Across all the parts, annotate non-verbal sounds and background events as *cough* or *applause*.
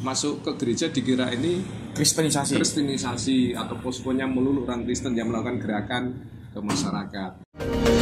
masuk ke gereja dikira ini Kristenisasi. kristenisasi atau poskonya melulu orang Kristen yang melakukan gerakan ke masyarakat.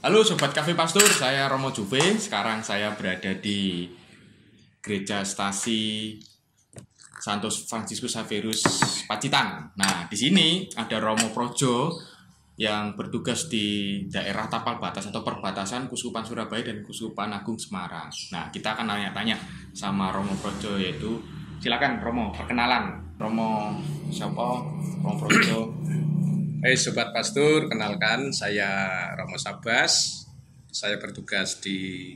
Halo Sobat Cafe Pastur, saya Romo Juve. Sekarang saya berada di Gereja Stasi Santos Franciscus Xavierus Pacitan. Nah, di sini ada Romo Projo yang bertugas di daerah tapal batas atau perbatasan Kusupan Surabaya dan Kusupan Agung Semarang. Nah, kita akan tanya-tanya sama Romo Projo yaitu silakan Romo perkenalan. Romo siapa? Romo Projo. Hai Sobat Pastur, kenalkan saya Romo Sabas. Saya bertugas di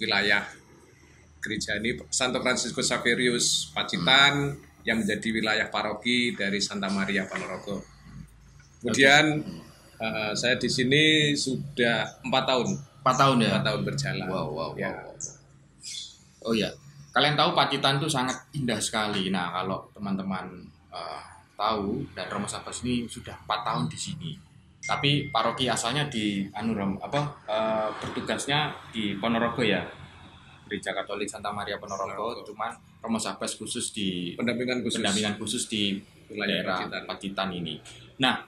wilayah gereja ini Santo Franciscus Xaverius Pacitan yang menjadi wilayah paroki dari Santa Maria Ponorogo. Kemudian eh, saya di sini sudah empat tahun, 4 tahun ya. empat tahun berjalan. Wow, wow, Ya. wow. Oh iya, kalian tahu Pacitan itu sangat indah sekali. Nah, kalau teman-teman eh, tahu dan Romo Sabas ini sudah 4 tahun di sini. Tapi paroki asalnya di anu Rom, apa eh, bertugasnya di Ponorogo ya. Gereja Katolik Santa Maria Ponorogo, Ponorogo. cuman Romo Sabas khusus di Pendampingan khusus. pendampingan khusus di Wilayah daerah Pacitan. Pacitan. ini. Nah,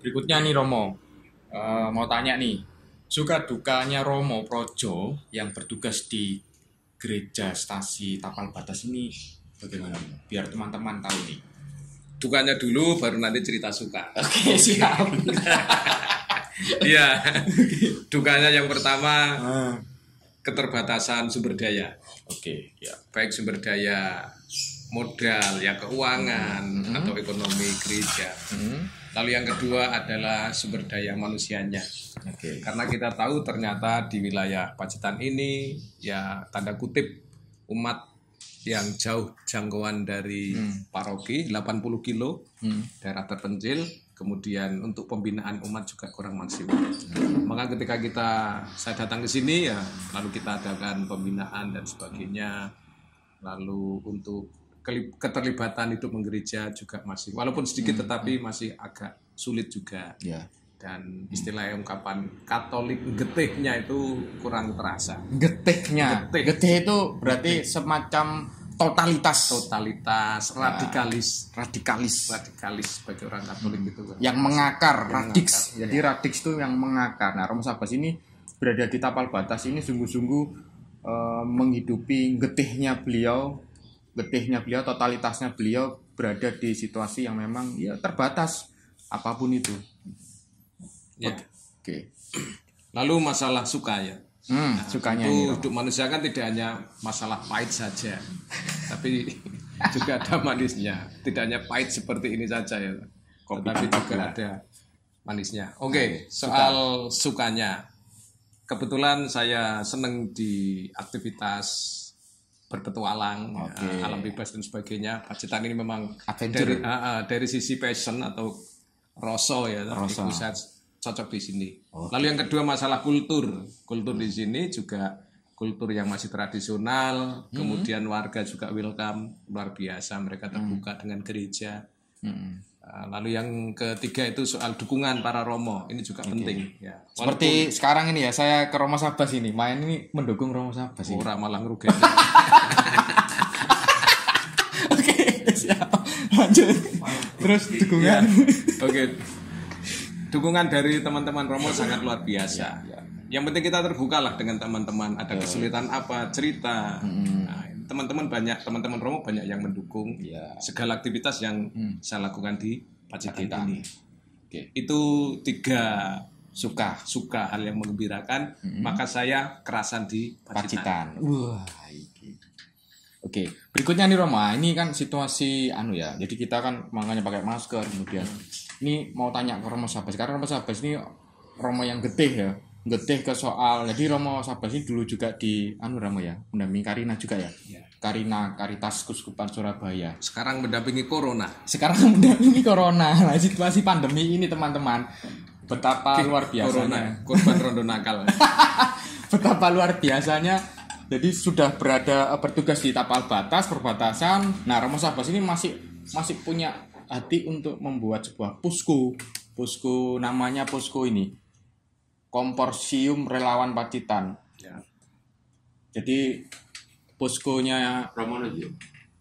berikutnya nih Romo, Eh, mau tanya nih, suka dukanya Romo Projo yang bertugas di gereja stasi Tapal Batas ini bagaimana? Biar teman-teman tahu nih. Dukanya dulu, baru nanti cerita suka. Oke, *laughs* siap. *laughs* Iya. Dukanya yang pertama keterbatasan sumber daya. Oke, ya. baik sumber daya modal, ya keuangan atau ekonomi gereja. Hmm, Lalu yang kedua adalah sumber daya manusianya. Oke. Karena kita tahu ternyata di wilayah Pacitan ini ya tanda kutip umat yang jauh jangkauan dari paroki 80 kilo Hmm. daerah terpencil kemudian untuk pembinaan umat juga kurang maksimal. Maka ketika kita saya datang ke sini ya lalu kita adakan pembinaan dan sebagainya. Lalu untuk keterlibatan hidup menggereja juga masih walaupun sedikit tetapi masih agak sulit juga Ya. dan istilah ungkapan Katolik getihnya itu kurang terasa. Getihnya. Getih. Getih itu berarti semacam totalitas Totalitas, radikalis, radikalis radikalis bagi orang Katolik itu kan. yang mengakar, Yang radix. mengakar, Jadi radix itu yang mengakar. Nah, Romo Sabas ini berada di tapal batas ini sungguh-sungguh eh, menghidupi getihnya beliau, getihnya beliau, totalitasnya beliau berada di situasi yang memang ya terbatas apa pun itu. Ya. Oke. Lalu masalah suka ya. Hmm, sukanya itu hidup manusia kan tidak hanya masalah pahit saja, *laughs* tapi juga ada manisnya. Tidak hanya pahit seperti ini saja ya, tetapi juga ada manisnya. Oke, soal sukanya, kebetulan saya senang di aktivitas berpetualang, ya, alam bebas dan sebagainya. Pacitan ini memang Adventure. dari, ah, dari sisi passion atau rosso ya, saya cocok di sini. Lalu yang kedua masalah kultur, kultur di sini juga kultur yang masih tradisional, kemudian warga juga welcome luar biasa, mereka terbuka dengan gereja. Hmm. Uh, Lalu yang ketiga itu soal dukungan para romo, ini juga penting ya. Seperti sekarang ini ya, saya ke Romo Sabas ini, main ini mendukung Romo Sabas ini. Ora malah ngerugikan. *laughs* Oke, siap. Lanjut. Terus dukungan. Oke. Dukungan dari teman-teman Romo sangat luar biasa. Yang penting kita terbuka lah dengan teman-teman. Ada kesulitan apa, cerita. Nah, teman-teman banyak, teman-teman Romo banyak yang mendukung Iya. segala aktivitas yang saya lakukan di Pacitan ini. Oke. Itu tiga Suka suka hal yang mengembirakan, maka saya kerasan di Pacitan. Pacitan. Wah. Oke, berikutnya nih Roma. Ini kan situasi anu ya. Jadi kita kan makanya pakai masker kemudian. Ini mau tanya ke Romo Sabas. Karena Romo Sabas ini Romo yang getih ya. Getih ke soal. Jadi Romo Sabas ini dulu juga di anu Romo ya. Mendampingi Karina juga ya. Ya. Karina Karitas Kuskupan Surabaya. Sekarang mendampingi corona. Sekarang *laughs* mendampingi corona, nah, situasi pandemi ini teman-teman. Betapa luar biasanya. Corona, korban rondo nakal. *laughs* Betapa luar biasanya. Jadi sudah berada eh, bertugas di tapal batas perbatasan. Nah, Romo Sabas ini masih masih punya hati untuk membuat sebuah posko. Posko namanya posko ini. Komporsium Relawan Pacitan. Ya. Jadi poskonya Romo Nojo.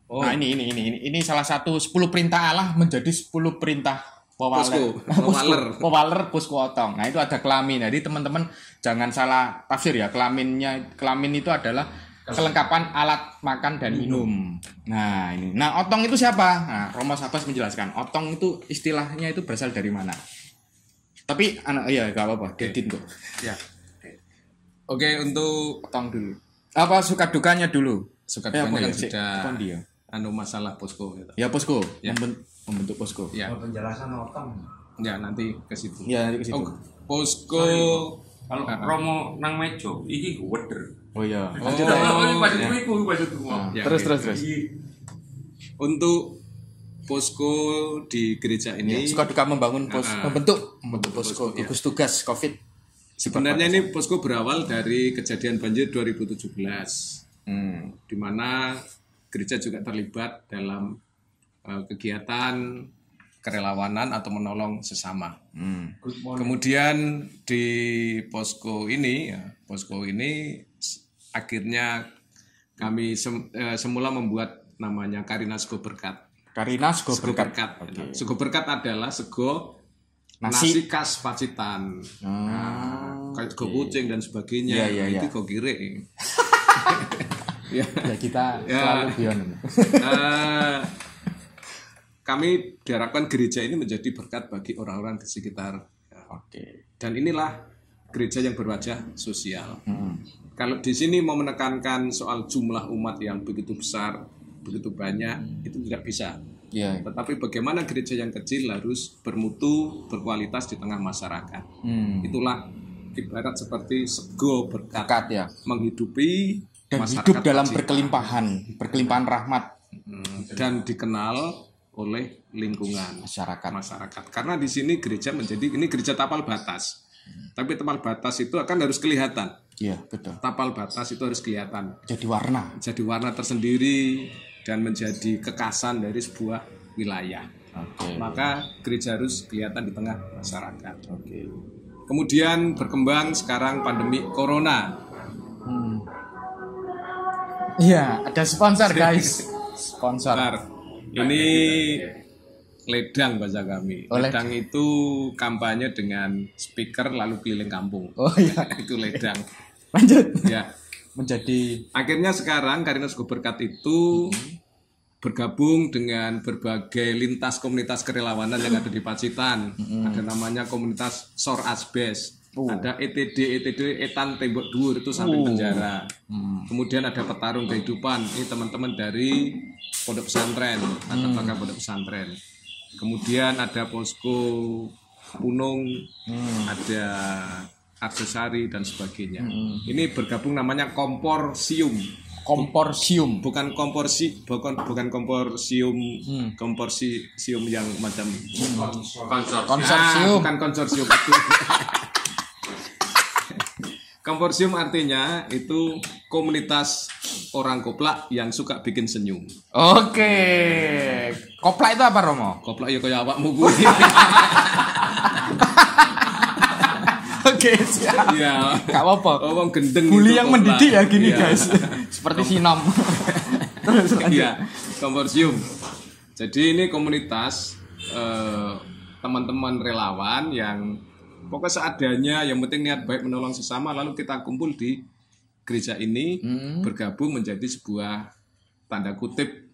Oh, Nah ini ini ini ini ini salah satu 10 perintah Allah menjadi 10 perintah Powaler. Powaler posko otong. Nah itu ada kelamin. Jadi teman-teman jangan salah tafsir ya. Kelaminnya kelamin itu adalah kelengkapan alat makan dan minum. Nah ini. Nah otong itu siapa? Nah Romo Sabas menjelaskan. Otong itu istilahnya itu berasal dari mana? Tapi anak iya gak apa-apa. Dedin kok. ya. Oke, untuk Otong dulu. Apa suka dukanya dulu? suka apa dukanya yang ya sih? sudah Apa dia? anu masalah posko gitu. Ya posko. Ya. Memben- membentuk posko. Ya, penjelasan otong. ya nanti ke situ. Ya nanti ke situ. Oh, posko Kalau Ah, ah. Romo nang mejo, iki weder. Oh iya. Oh, Lanjut, ya. maksudku iku, maksudku. Nah, Ya, terus terus terus. untuk posko di gereja ini Suka duka membangun pos, ah. membentuk membentuk posko, posko, gugus tugas COVID. sebenarnya ini posko berawal dari kejadian banjir 2017 Hmm. di mana gereja juga terlibat dalam kegiatan kerelawanan atau menolong sesama. Hmm. Kemudian di posko ini, ya, posko ini akhirnya kami sem- eh, semula membuat namanya Karina Sego Berkat. Karina sego Sego berkat. Berkat. Sego Berkat adalah sego Nasi. nasi, khas Pacitan. Nah, kayak sego kucing dan sebagainya. Iya, iya, itu iya. kok kire. *laughs* *laughs* ya. Ya kita Ya. selalu bion. Eh, kami diharapkan gereja ini menjadi berkat bagi orang-orang di sekitar. Oke. Dan inilah gereja yang berwajah sosial. Hmm. Kalau di sini mau menekankan soal jumlah umat yang begitu besar, begitu banyak, itu tidak bisa. Iya. Tetapi bagaimana gereja yang kecil harus bermutu, berkualitas di tengah masyarakat. Hmm. Itulah ibarat seperti sego berkat Berkat ya. menghidupi Dan hidup dalam berkelimpahan, berkelimpahan rahmat Hmm, dan dikenal oleh lingkungan masyarakat. masyarakat. Karena di sini gereja menjadi ini gereja tapal batas. Tapi tapal batas itu akan harus kelihatan. Iya, betul. Tapal batas itu harus kelihatan. Jadi warna. Jadi warna tersendiri dan menjadi kekasan dari sebuah wilayah. Oke. Maka gereja harus kelihatan di tengah masyarakat. Oke. Kemudian berkembang sekarang pandemi corona. Hmm. Iya, ada sponsor guys. *laughs* Sponsor. Bentar. Ini ledang bahasa kami. Oh, ledang itu kampanye dengan speaker lalu keliling kampung. Oh iya. *laughs* itu ledang. Lanjut. Ya. Menjadi Akhirnya sekarang Karina Berkat itu bergabung dengan berbagai lintas komunitas kerelawanan yang ada di Pacitan. Ada namanya komunitas Sor Asbes. Oh. Ada ETD, ETD Etan Tembok Dur itu samping penjara. Kemudian ada petarung kehidupan. Ini teman-teman dari pondok pesantren, atau bakal pondok pesantren. Kemudian ada posko Punung, ada aksesari dan sebagainya. Ini bergabung namanya komporsium. komporsium. Bukan komporsi, bukan bukan komporsium, komporsium yang macam Konsor. Konsorsium. Ah, bukan konsorsium itu. *laughs* Komporsium artinya itu komunitas orang koplak yang suka bikin senyum. Oke. Koplak itu apa Romo? Koplak ya kayak awakmu kuwi. Oke, siap. Iya. Gak apa-apa. Oh, wong gendeng. Bully yang koplak. mendidik ya gini Iya. guys. Seperti sinom. Terus lanjut. Iya, komporsium. Jadi ini komunitas eh, teman-teman relawan yang pokoknya seadanya yang penting niat baik menolong sesama lalu kita kumpul di gereja ini Hmm. bergabung menjadi sebuah tanda kutip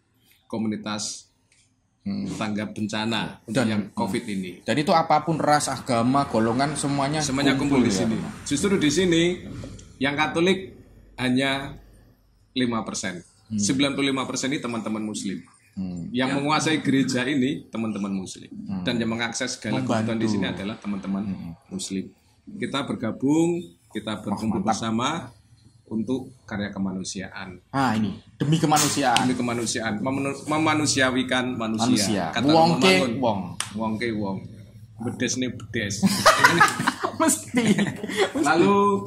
komunitas tanggap bencana untuk Dan- yang COVID ini. Dan itu apa pun ras, agama, golongan semuanya Semuanya kumpul di ya. sini. Justru di sini yang Katolik hanya 5%. 95% ini teman-teman muslim. Hmm. Yang menguasai gereja ini teman-teman muslim. Dan yang mengakses segala kebutuhan di sini adalah teman-teman muslim. Kita bergabung, kita berkumpul bersama untuk karya kemanusiaan. Ah ini. Demi kemanusiaan. demi kemanusiaan. Memenu- memanusiawikan manusia, Manusia. kata Wong ke wong. wong ke wong. Bedes nih bedes. *laughs* Mesti. lalu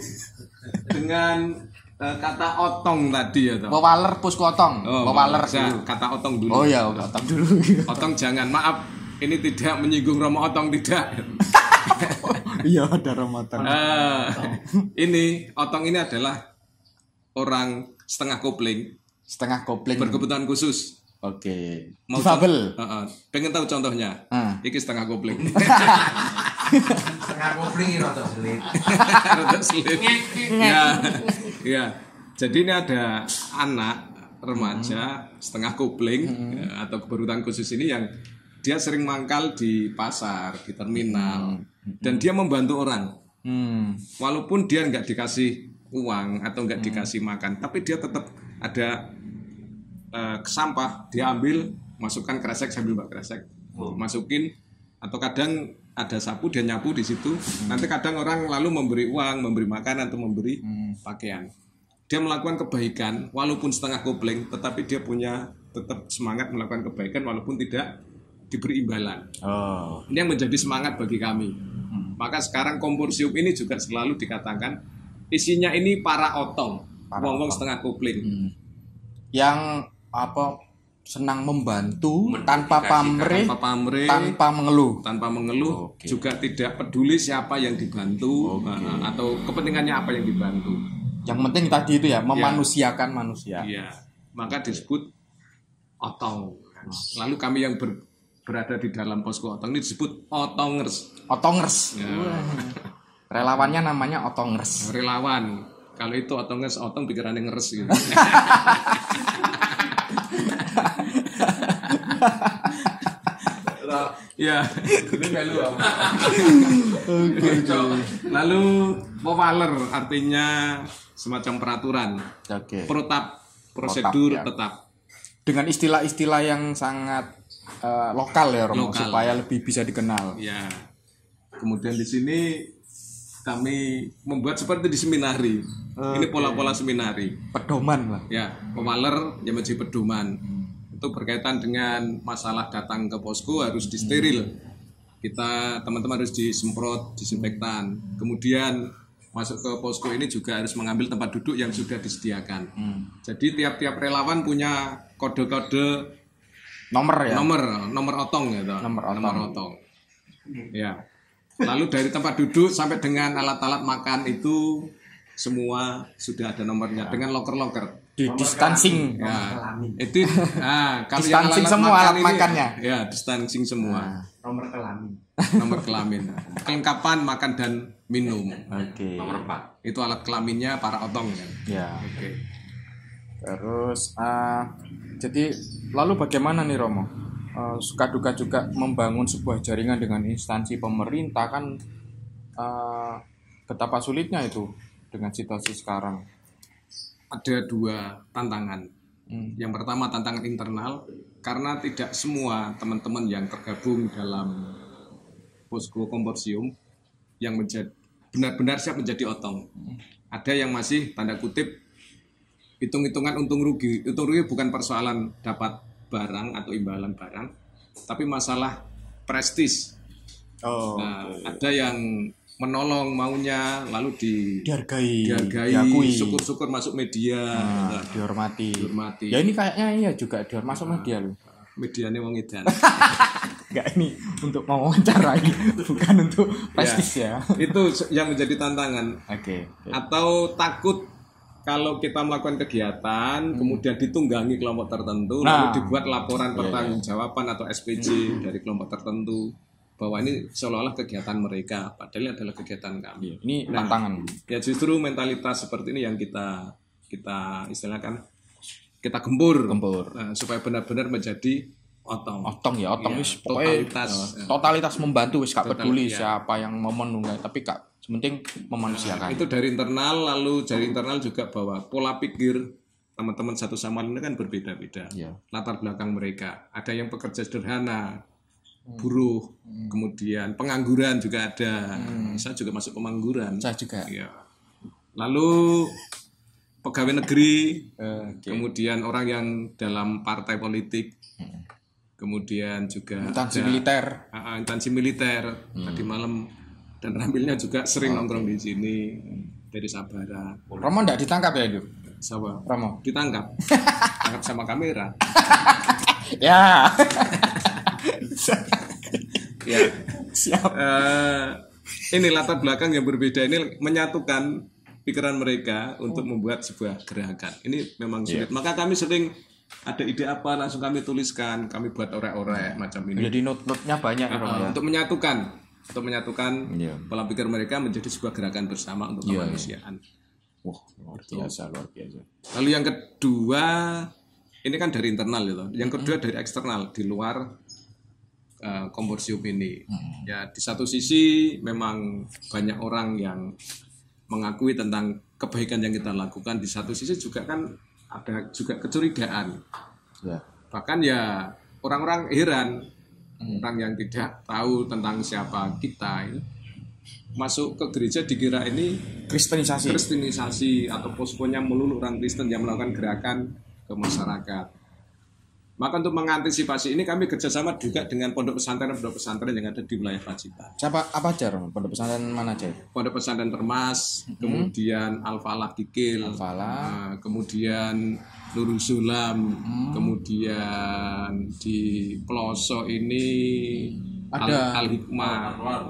dengan kata otong tadi ya toh Pewaler puskotong. Oh, Pewaler bisa. dulu. kata otong dulu Oh ya, otong dulu. *laughs* otong jangan maaf ini tidak menyinggung Romo Otong tidak *laughs* Iya, ada Ramadan. Ah, ini otong ini adalah orang setengah kopling Setengah kopling. berkebutuhan khusus Oke. Mau Difabel. Heeh. pengen tahu contohnya Ah. iki setengah kopling *laughs* Setengah kopling ini rada selit. Rada sulit. ya ya jadi ini ada anak remaja setengah kopling ya, atau keberkebutuhan khusus ini yang dia sering mangkal di pasar di terminal. Dan dia membantu orang. Hmm. walaupun dia nggak dikasih uang atau nggak dikasih makan tapi dia tetap ada eh, sampah. Dia ambil masukkan kresek sambil mbak kresek. Masukin atau kadang ada sapu dia nyapu di situ nanti kadang orang lalu memberi uang memberi makan atau memberi pakaian dia melakukan kebaikan walaupun setengah kopling tetapi dia punya tetap semangat melakukan kebaikan walaupun tidak diberi imbalan Oh. ini yang menjadi semangat bagi kami. Maka sekarang komporsium ini juga selalu dikatakan isinya ini para otong, wong-wong setengah kopling. Hmm. Yang apa senang membantu tanpa pamrih, Tanpa pamrih, tanpa mengeluh. tanpa mengeluh, Oke. juga tidak peduli siapa yang dibantu uh, atau kepentingannya apa yang dibantu. Yang penting tadi itu ya memanusiakan manusia. Iya, maka disebut otong. Lalu kami yang ber- berada di dalam posko otong ini disebut otongers, Otongers. Ya. *laughs* Relawannya namanya Otongers. relawan. Kalau itu otongers, otong pikirannya ngeres gitu. *laughs* Ya. Lalu pewaler artinya semacam peraturan, Oke. protap, prosedur Protap, ya. tetap. Dengan istilah-istilah yang sangat eh, lokal ya Romo Lokal. supaya lebih bisa dikenal. Ya. Kemudian di sini kami membuat seperti di seminari. Ini pola-pola seminari. Pedoman lah. Ya, pewaler yang menjadi pedoman. Itu berkaitan dengan masalah datang ke posko harus disteril. Kita teman-teman harus disemprot disinfektan. Kemudian masuk ke posko ini juga harus mengambil tempat duduk yang sudah disediakan. Jadi tiap-tiap relawan punya kode-kode Nomor ya. nomor nomor otong gitu. Nomor otong. otong. Ya. Lalu dari tempat duduk sampai dengan alat-alat makan itu semua sudah ada nomornya dengan loker-loker. Di distancing. Ya. Itu ah *laughs* kalau Distancing yang semua makan alat ini- makannya. Ya, distancing semua. Nomor kelamin. *laughs* Nomor kelamin. Kelengkapan makan dan minum. Oke. Nomor 4. Itu alat kelaminnya para otong kan. Ya. Oke. Terus eh, jadi lalu bagaimana nih Romo? Eh, suka duka juga membangun sebuah jaringan dengan instansi pemerintah kan eh, betapa sulitnya itu dengan situasi sekarang. Ada dua tantangan. Hmm. Yang pertama tantangan internal karena tidak semua teman-teman yang tergabung dalam posko komporsium yang menjadi benar-benar siap menjadi otong. Ada yang masih tanda kutip hitung-hitungan untung rugi. Untung rugi bukan persoalan dapat barang atau imbalan barang, tapi masalah prestis. Oh, Nah, ada yang menolong maunya lalu di dihargai, dihargai, diakui, syukur-syukur masuk media, Nah, Nah, dihormati. dihormati. Ya ini kayaknya iya juga dihormati masuk media loh. medianya wong edan. *laughs* Enggak ini untuk mewawancarai, bukan untuk prestis ya. itu yang menjadi tantangan Oke. atau takut kalau kita melakukan kegiatan kemudian ditunggangi kelompok tertentu Hmm. Nah. lalu dibuat laporan Iya, pertanggungjawaban atau SPJ dari kelompok tertentu bahwa ini seolah-olah kegiatan mereka padahal ini adalah kegiatan kami Ini Nah. tantangan. ya justru mentalitas seperti ini yang kita kita istilahkan kita gempur, Gempur. Nah, supaya benar-benar menjadi otong Otong ya, otong Iya, wis pokoknya totalitas. eh, totalitas membantu wis gak peduli iya. siapa yang mau menunggang tapi gak penting memanusiakan. itu dari internal lalu dari internal juga bahwa pola pikir teman-teman satu sama lain kan berbeda-beda Iya. latar belakang mereka ada yang pekerja sederhana Hmm. buruh kemudian pengangguran juga ada Hmm. saya juga masuk pengangguran Saya juga. Iya. lalu pegawai negeri, Oke. kemudian orang yang dalam partai politik, kemudian juga Instansi ada- militer. Ah, instansi militer tadi malam dan Rambilnya juga sering nongkrong di sini dari Sabara. Romo nggak ditangkap ya itu? Sama Romo. ditangkap, *laughs* tangkap sama kamera. Ya. Ya, Siap. Eh, ini latar belakang yang berbeda ini menyatukan pikiran mereka untuk membuat sebuah gerakan. Ini memang sulit. Maka kami sering ada ide apa langsung kami tuliskan, kami buat orek-orek macam ini. Jadi note-note-nya banyak ya, Uh, ya. untuk menyatukan untuk menyatukan Iya. pola pikir mereka menjadi sebuah gerakan bersama untuk Iya, kemanusiaan. Wah, luar biasa, luar biasa. Lalu yang kedua ini kan dari internal gitu. Yang kedua dari eksternal di luar uh, ini. Ya di satu sisi memang banyak orang yang mengakui tentang kebaikan yang kita lakukan. Di satu sisi juga kan ada juga kecurigaan. Ya. Bahkan ya orang-orang heran orang yang tidak tahu tentang siapa kita ini masuk ke gereja dikira ini Kristenisasi. kristenisasi atau poskonya melulu orang Kristen yang melakukan gerakan ke masyarakat. Maka untuk mengantisipasi ini kami kerjasama juga dengan pondok pesantren pondok pesantren yang ada di wilayah Pacitan. Siapa apa aja Romo? Pondok pesantren mana aja? Pondok pesantren Termas, kemudian Al Falah Kikil, Al-Falah. nah, kemudian Nurul Sulam, kemudian di pelosok ini Ada. Al, Hikmah.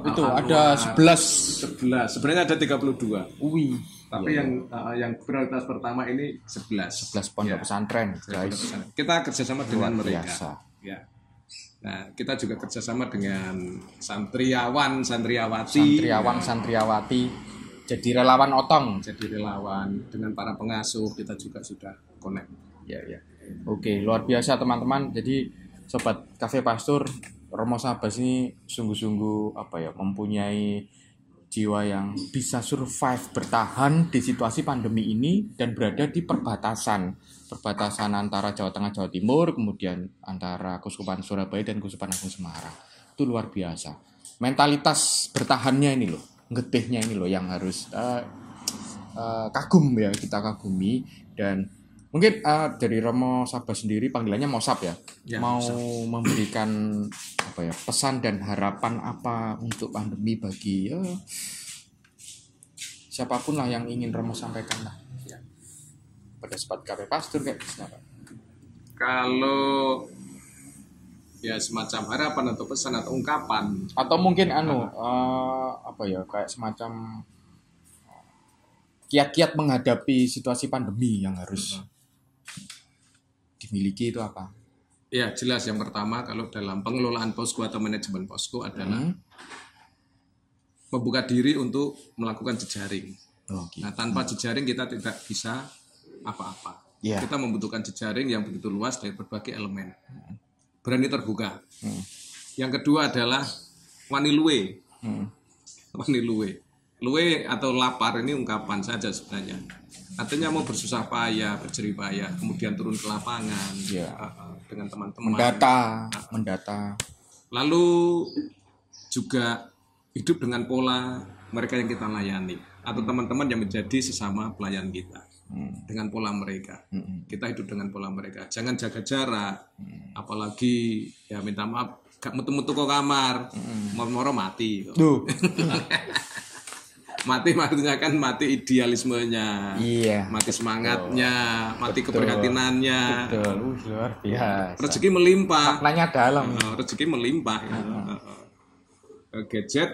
Itu ada 11 11. Sebenarnya ada 32. Ui. Tapi yang uh, yang prioritas pertama ini 11. 11 pondok Ya, pesantren, guys. pesantren. Kita kerjasama dengan Luar mereka. biasa. Ya. Nah, kita juga kerjasama dengan santriawan, santriawati. Santriawan, santriawati jadi relawan otong. Jadi relawan dengan para pengasuh kita juga sudah connect. Ya, ya. Oke, luar biasa teman-teman. Jadi sobat Cafe Pastur, Romo Sabas ini sungguh-sungguh apa ya, mempunyai jiwa yang bisa survive bertahan di situasi pandemi ini dan berada di perbatasan. Perbatasan antara Jawa Tengah Jawa Timur kemudian antara Keuskupan Surabaya dan Keuskupan Agung Semarang. Itu luar biasa. Mentalitas bertahannya ini loh getihnya ini loh yang harus eh, eh, kagum ya kita kagumi. Dan mungkin eh, dari Romo Sabah sendiri panggilannya Mosab ya, Ya, mau Mosab. memberikan apa ya pesan dan harapan apa untuk pandemi bagi ya, siapa pun lah yang ingin Romo sampaikan lah. Ya. pada sobat KP Pastur kayak siapa Kalau ya semacam harapan atau pesan atau ungkapan. Atau mungkin anu eh, apa ya kayak semacam kiat-kiat menghadapi situasi pandemi yang harus dimiliki itu apa? Ya jelas yang pertama kalau dalam pengelolaan posko atau manajemen posko adalah Hmm. membuka diri untuk melakukan jejaring. Oh, gitu. Nah tanpa jejaring kita tidak bisa apa-apa. Iya. Kita membutuhkan jejaring yang begitu luas dari berbagai elemen. Berani terbuka. Hmm. Yang kedua adalah wani luwe. Hmm. Wani luwe. Atau lapar ini ungkapan saja sebenarnya. Artinya mau bersusah payah, berjerih payah, kemudian turun ke lapangan uh, uh, dengan teman-teman. Mendata, mendata. Lalu juga hidup dengan pola mereka yang kita layani atau teman-teman yang menjadi sesama pelayan kita Hmm. dengan pola mereka. Hmm. Kita hidup dengan pola mereka. Jangan jaga jarak. Apalagi ya minta maaf gak metu-metu ke kamar, moro-moro mati. kok. Duh. *laughs* Mati maksudnya kan mati idealismenya, Iya. mati semangatnya, mati keprihatinannya. Betul. Uh, luar biasa. Rezeki melimpah. Maknanya dalam. Oh, rezeki melimpah ya. Eh, gadget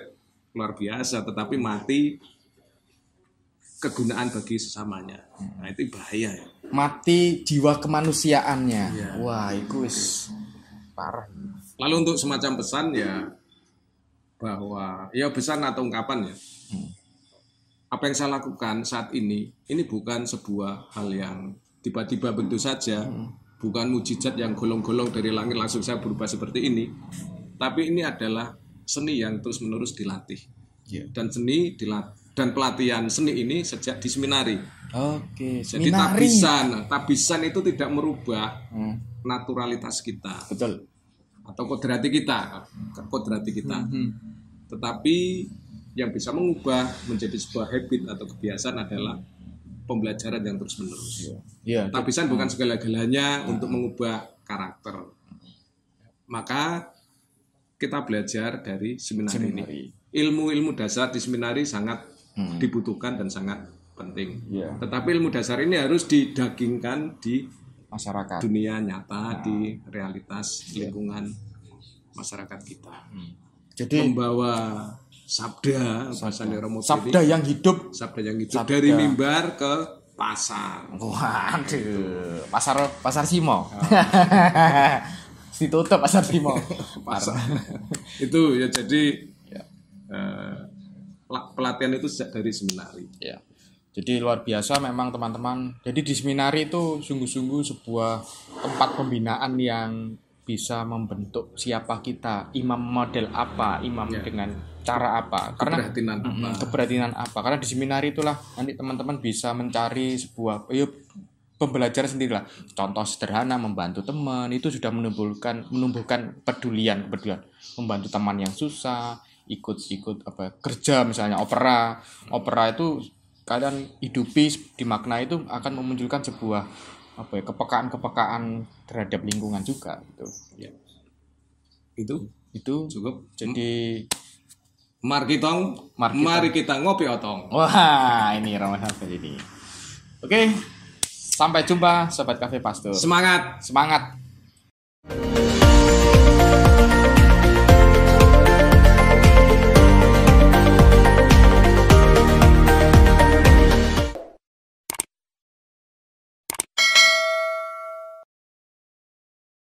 luar biasa tetapi mati kegunaan bagi sesamanya nah itu bahaya ya Mati jiwa kemanusiaannya. Wah, itu wis parah. lalu untuk semacam pesan ya bahwa ya pesan atau ungkapan ya apa yang saya lakukan saat ini ini bukan sebuah hal yang tiba-tiba bentuk saja bukan mujizat yang golong-golong dari langit langsung saya berubah seperti ini tapi ini adalah seni yang terus-menerus dilatih Iya. dan seni dilat dan pelatihan seni ini sejak di seminari. Oke, Jadi seminari. tabisan, tabisan itu tidak merubah Hmm, naturalitas kita betul. atau kodrati kita, kodrati kita. Hmm. Tetapi yang bisa mengubah menjadi sebuah habit atau kebiasaan adalah pembelajaran yang terus menerus. Iya. Tabisan bukan segala-galanya untuk mengubah karakter. Maka kita belajar dari seminar, Seminari. ini. Ilmu-ilmu dasar di seminari sangat dibutuhkan dan sangat penting. Iya. Tetapi ilmu dasar ini harus didagingkan di Masyarakat. dunia nyata, di realitas lingkungan masyarakat kita. Jadi Membawa sabda, bahasanya Romo sabda yang hidup. sabda yang hidup dari mimbar ke pasar. Waduh, pasar pasar Simo. *laughs* Ditutup pasar Simo. *laughs* pasar. itu ya jadi eh, la- pelatihan itu sejak dari seminari. Ya. Jadi luar biasa memang teman-teman. Jadi di seminari itu sungguh-sungguh sebuah tempat pembinaan yang bisa membentuk siapa kita, imam model apa, imam dengan cara apa. Karena Keprihatinan apa? Mm, apa? Karena di seminari itulah nanti teman-teman bisa mencari sebuah ya, pembelajaran sendiri lah. Contoh sederhana membantu teman itu sudah menumbuhkan menumbuhkan pedulian kepedulian. Membantu teman yang susah, ikut-ikut apa kerja misalnya opera. Opera itu kalian hidupi dimakna itu akan memunculkan sebuah apa ya kepekaan-kepekaan terhadap lingkungan juga gitu. Itu Itu cukup. jadi Mari kita, Mari mari kita. ngopi otong. Wah, ini Ramadan ini. Oke, sampai jumpa sobat kafe pastor. Semangat. Semangat.